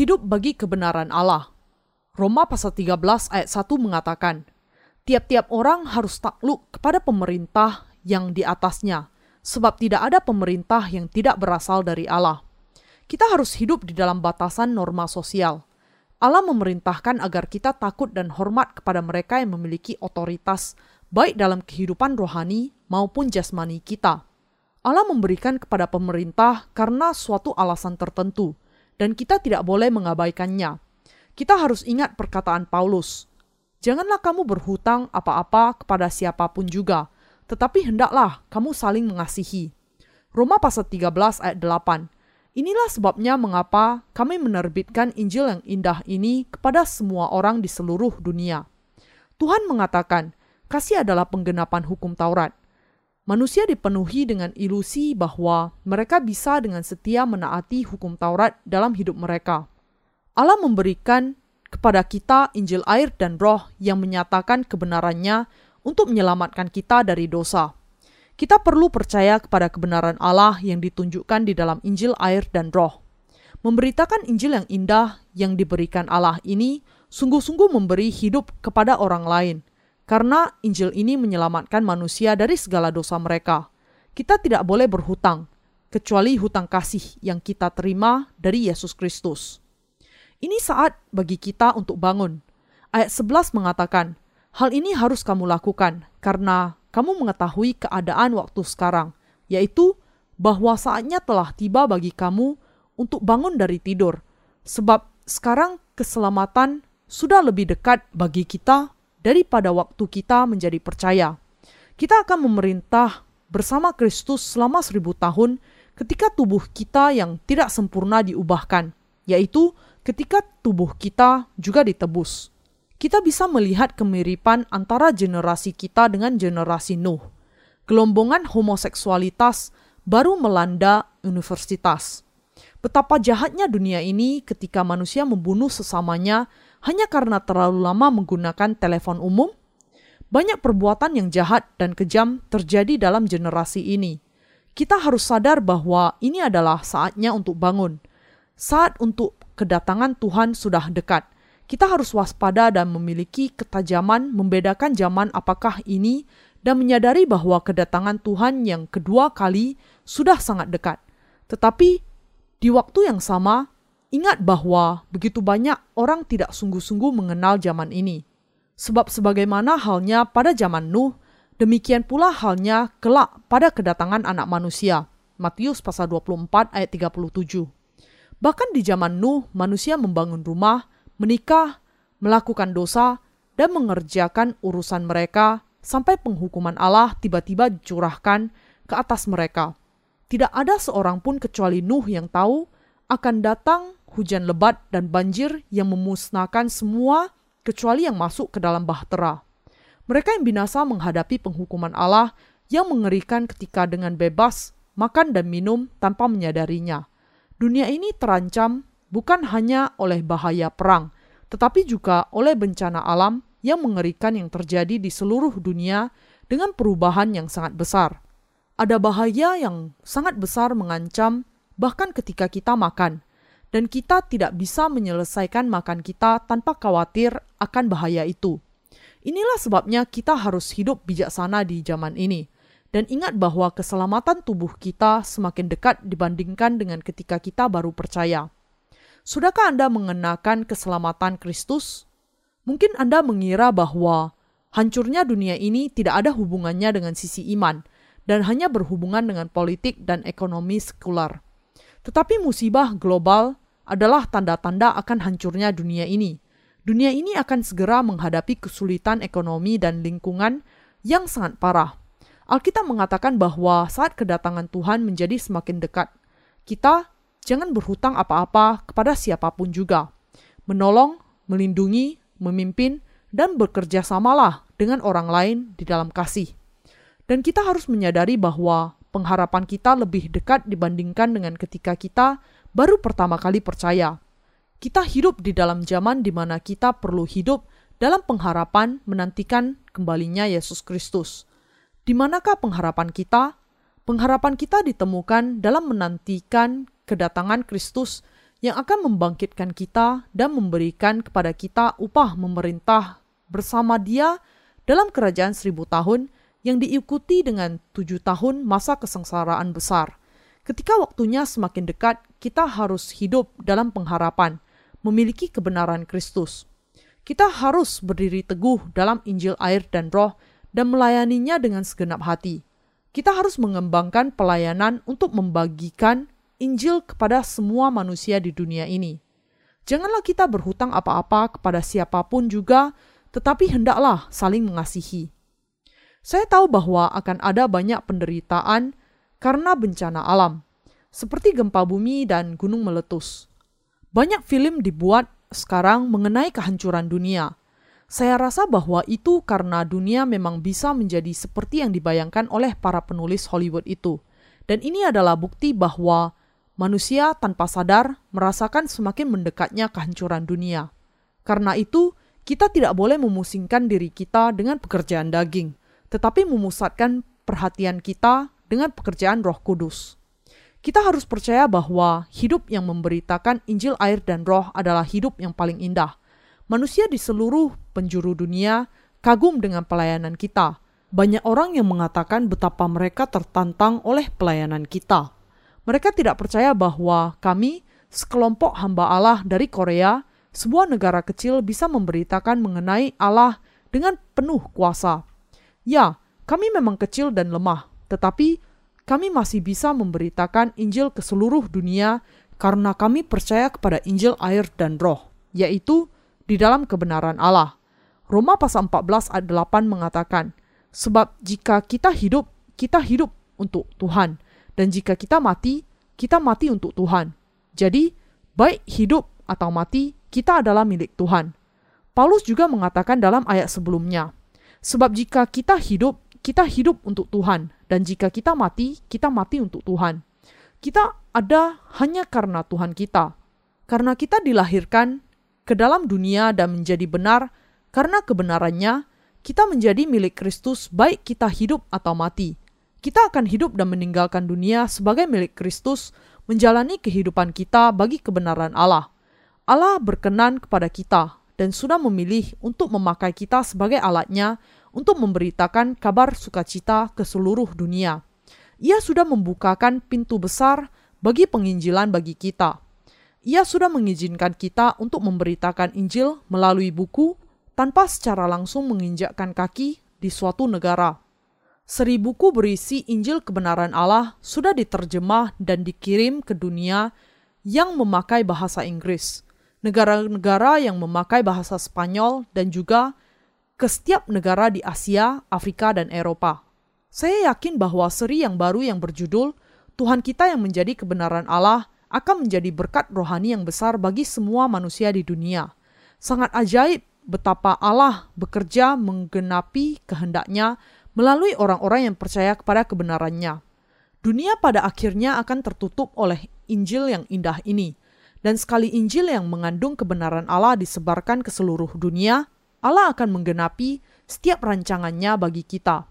Hidup bagi kebenaran Allah. Roma pasal 13 ayat 1 mengatakan, Tiap-tiap orang harus takluk kepada pemerintah yang di atasnya, sebab tidak ada pemerintah yang tidak berasal dari Allah. Kita harus hidup di dalam batasan norma sosial. Allah memerintahkan agar kita takut dan hormat kepada mereka yang memiliki otoritas, baik dalam kehidupan rohani maupun jasmani kita. Allah memberikan kepada pemerintah karena suatu alasan tertentu, dan kita tidak boleh mengabaikannya. Kita harus ingat perkataan Paulus, "Janganlah kamu berhutang apa-apa kepada siapa pun juga, tetapi hendaklah kamu saling mengasihi." Roma pasal 13 ayat 8. Inilah sebabnya mengapa kami menerbitkan Injil yang indah ini kepada semua orang di seluruh dunia. Tuhan mengatakan, kasih adalah penggenapan hukum Taurat. Manusia dipenuhi dengan ilusi bahwa mereka bisa dengan setia menaati hukum Taurat dalam hidup mereka. Allah memberikan kepada kita Injil air dan roh yang menyatakan kebenarannya untuk menyelamatkan kita dari dosa. Kita perlu percaya kepada kebenaran Allah yang ditunjukkan di dalam Injil air dan roh. Memberitakan Injil yang indah yang diberikan Allah ini sungguh-sungguh memberi hidup kepada orang lain – karena Injil ini menyelamatkan manusia dari segala dosa mereka. Kita tidak boleh berhutang, kecuali hutang kasih yang kita terima dari Yesus Kristus. Ini saat bagi kita untuk bangun. Ayat 11 mengatakan, Hal ini harus kamu lakukan karena kamu mengetahui keadaan waktu sekarang, yaitu bahwa saatnya telah tiba bagi kamu untuk bangun dari tidur, sebab sekarang keselamatan sudah lebih dekat bagi kita daripada waktu kita menjadi percaya. Kita akan memerintah bersama Kristus selama seribu tahun ketika tubuh kita yang tidak sempurna diubahkan, yaitu ketika tubuh kita juga ditebus. Kita bisa melihat kemiripan antara generasi kita dengan generasi Nuh. Gelombongan homoseksualitas baru melanda universitas. Betapa jahatnya dunia ini ketika manusia membunuh sesamanya hanya karena terlalu lama menggunakan telepon umum? Banyak perbuatan yang jahat dan kejam terjadi dalam generasi ini. Kita harus sadar bahwa ini adalah saatnya untuk bangun. Saat untuk kedatangan Tuhan sudah dekat. Kita harus waspada dan memiliki ketajaman membedakan zaman apakah ini dan menyadari bahwa kedatangan Tuhan yang kedua kali sudah sangat dekat. Tetapi di waktu yang sama, Ingat bahwa begitu banyak orang tidak sungguh-sungguh mengenal zaman ini. Sebab sebagaimana halnya pada zaman Nuh, demikian pula halnya kelak pada kedatangan anak manusia. Matius pasal 24 ayat 37. Bahkan di zaman Nuh, manusia membangun rumah, menikah, melakukan dosa, dan mengerjakan urusan mereka sampai penghukuman Allah tiba-tiba dicurahkan ke atas mereka. Tidak ada seorang pun kecuali Nuh yang tahu akan datang hujan lebat dan banjir yang memusnahkan semua kecuali yang masuk ke dalam bahtera. Mereka yang binasa menghadapi penghukuman Allah yang mengerikan ketika dengan bebas makan dan minum tanpa menyadarinya. Dunia ini terancam bukan hanya oleh bahaya perang, tetapi juga oleh bencana alam yang mengerikan yang terjadi di seluruh dunia dengan perubahan yang sangat besar. Ada bahaya yang sangat besar mengancam bahkan ketika kita makan, dan kita tidak bisa menyelesaikan makan kita tanpa khawatir akan bahaya itu. Inilah sebabnya kita harus hidup bijaksana di zaman ini. Dan ingat bahwa keselamatan tubuh kita semakin dekat dibandingkan dengan ketika kita baru percaya. Sudahkah Anda mengenakan keselamatan Kristus? Mungkin Anda mengira bahwa hancurnya dunia ini tidak ada hubungannya dengan sisi iman dan hanya berhubungan dengan politik dan ekonomi sekular. Tetapi musibah global adalah tanda-tanda akan hancurnya dunia ini. Dunia ini akan segera menghadapi kesulitan ekonomi dan lingkungan yang sangat parah. Alkitab mengatakan bahwa saat kedatangan Tuhan menjadi semakin dekat, kita jangan berhutang apa-apa kepada siapa pun juga. Menolong, melindungi, memimpin, dan bekerja samalah dengan orang lain di dalam kasih. Dan kita harus menyadari bahwa pengharapan kita lebih dekat dibandingkan dengan ketika kita baru pertama kali percaya. Kita hidup di dalam zaman di mana kita perlu hidup dalam pengharapan menantikan kembalinya Yesus Kristus. Di manakah pengharapan kita? Pengharapan kita ditemukan dalam menantikan kedatangan Kristus yang akan membangkitkan kita dan memberikan kepada kita upah memerintah bersama Dia dalam kerajaan seribu tahun yang diikuti dengan tujuh tahun masa kesengsaraan besar. Ketika waktunya semakin dekat, kita harus hidup dalam pengharapan, memiliki kebenaran Kristus. Kita harus berdiri teguh dalam Injil air dan roh dan melayaninya dengan segenap hati. Kita harus mengembangkan pelayanan untuk membagikan Injil kepada semua manusia di dunia ini. Janganlah kita berhutang apa-apa kepada siapa pun juga, tetapi hendaklah saling mengasihi. Saya tahu bahwa akan ada banyak penderitaan karena bencana alam, seperti gempa bumi dan gunung meletus. Banyak film dibuat sekarang mengenai kehancuran dunia. Saya rasa bahwa itu karena dunia memang bisa menjadi seperti yang dibayangkan oleh para penulis Hollywood itu. Dan ini adalah bukti bahwa manusia tanpa sadar merasakan semakin mendekatnya kehancuran dunia. Karena itu, kita tidak boleh memusingkan diri kita dengan pekerjaan daging, tetapi memusatkan perhatian kita dengan pekerjaan Roh Kudus. Kita harus percaya bahwa hidup yang memberitakan Injil air dan Roh adalah hidup yang paling indah. Manusia di seluruh penjuru dunia kagum dengan pelayanan kita. Banyak orang yang mengatakan betapa mereka tertantang oleh pelayanan kita. Mereka tidak percaya bahwa kami, sekelompok hamba Allah dari Korea, sebuah negara kecil bisa memberitakan mengenai Allah dengan penuh kuasa. Ya, kami memang kecil dan lemah, tetapi kami masih bisa memberitakan Injil ke seluruh dunia karena kami percaya kepada Injil air dan roh, yaitu di dalam kebenaran Allah. Roma pasal 14 ayat 8 mengatakan, Sebab jika kita hidup, kita hidup untuk Tuhan dan jika kita mati, kita mati untuk Tuhan. Jadi, baik hidup atau mati, kita adalah milik Tuhan. Paulus juga mengatakan dalam ayat sebelumnya, sebab jika kita hidup, kita hidup untuk Tuhan, dan jika kita mati, kita mati untuk Tuhan. Kita ada hanya karena Tuhan kita. Karena kita dilahirkan ke dalam dunia dan menjadi benar, karena kebenarannya, kita menjadi milik Kristus baik kita hidup atau mati kita akan hidup dan meninggalkan dunia sebagai milik Kristus, menjalani kehidupan kita bagi kebenaran Allah. Allah berkenan kepada kita dan sudah memilih untuk memakai kita sebagai alatnya untuk memberitakan kabar sukacita ke seluruh dunia. Ia sudah membukakan pintu besar bagi penginjilan bagi kita. Ia sudah mengizinkan kita untuk memberitakan Injil melalui buku tanpa secara langsung menginjakkan kaki di suatu negara. Seri buku berisi Injil kebenaran Allah sudah diterjemah dan dikirim ke dunia yang memakai bahasa Inggris, negara-negara yang memakai bahasa Spanyol, dan juga ke setiap negara di Asia, Afrika, dan Eropa. Saya yakin bahwa seri yang baru yang berjudul Tuhan kita yang menjadi kebenaran Allah akan menjadi berkat rohani yang besar bagi semua manusia di dunia. Sangat ajaib betapa Allah bekerja menggenapi kehendaknya melalui orang-orang yang percaya kepada kebenarannya. Dunia pada akhirnya akan tertutup oleh Injil yang indah ini. Dan sekali Injil yang mengandung kebenaran Allah disebarkan ke seluruh dunia, Allah akan menggenapi setiap rancangannya bagi kita.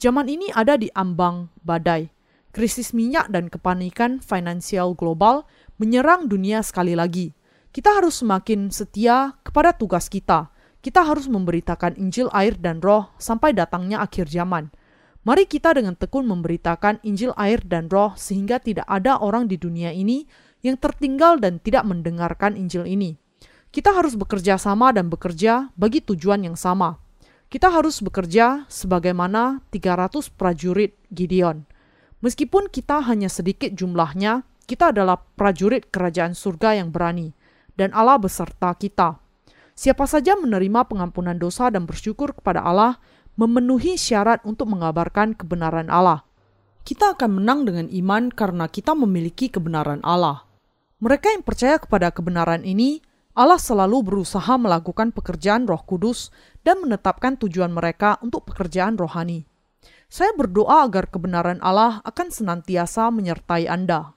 Zaman ini ada di ambang badai. Krisis minyak dan kepanikan finansial global menyerang dunia sekali lagi. Kita harus semakin setia kepada tugas kita, kita harus memberitakan Injil air dan roh sampai datangnya akhir zaman. Mari kita dengan tekun memberitakan Injil air dan roh sehingga tidak ada orang di dunia ini yang tertinggal dan tidak mendengarkan Injil ini. Kita harus bekerja sama dan bekerja bagi tujuan yang sama. Kita harus bekerja sebagaimana 300 prajurit Gideon. Meskipun kita hanya sedikit jumlahnya, kita adalah prajurit kerajaan surga yang berani, dan Allah beserta kita. Siapa saja menerima pengampunan dosa dan bersyukur kepada Allah memenuhi syarat untuk mengabarkan kebenaran Allah. Kita akan menang dengan iman karena kita memiliki kebenaran Allah. Mereka yang percaya kepada kebenaran ini, Allah selalu berusaha melakukan pekerjaan Roh Kudus dan menetapkan tujuan mereka untuk pekerjaan rohani. Saya berdoa agar kebenaran Allah akan senantiasa menyertai Anda.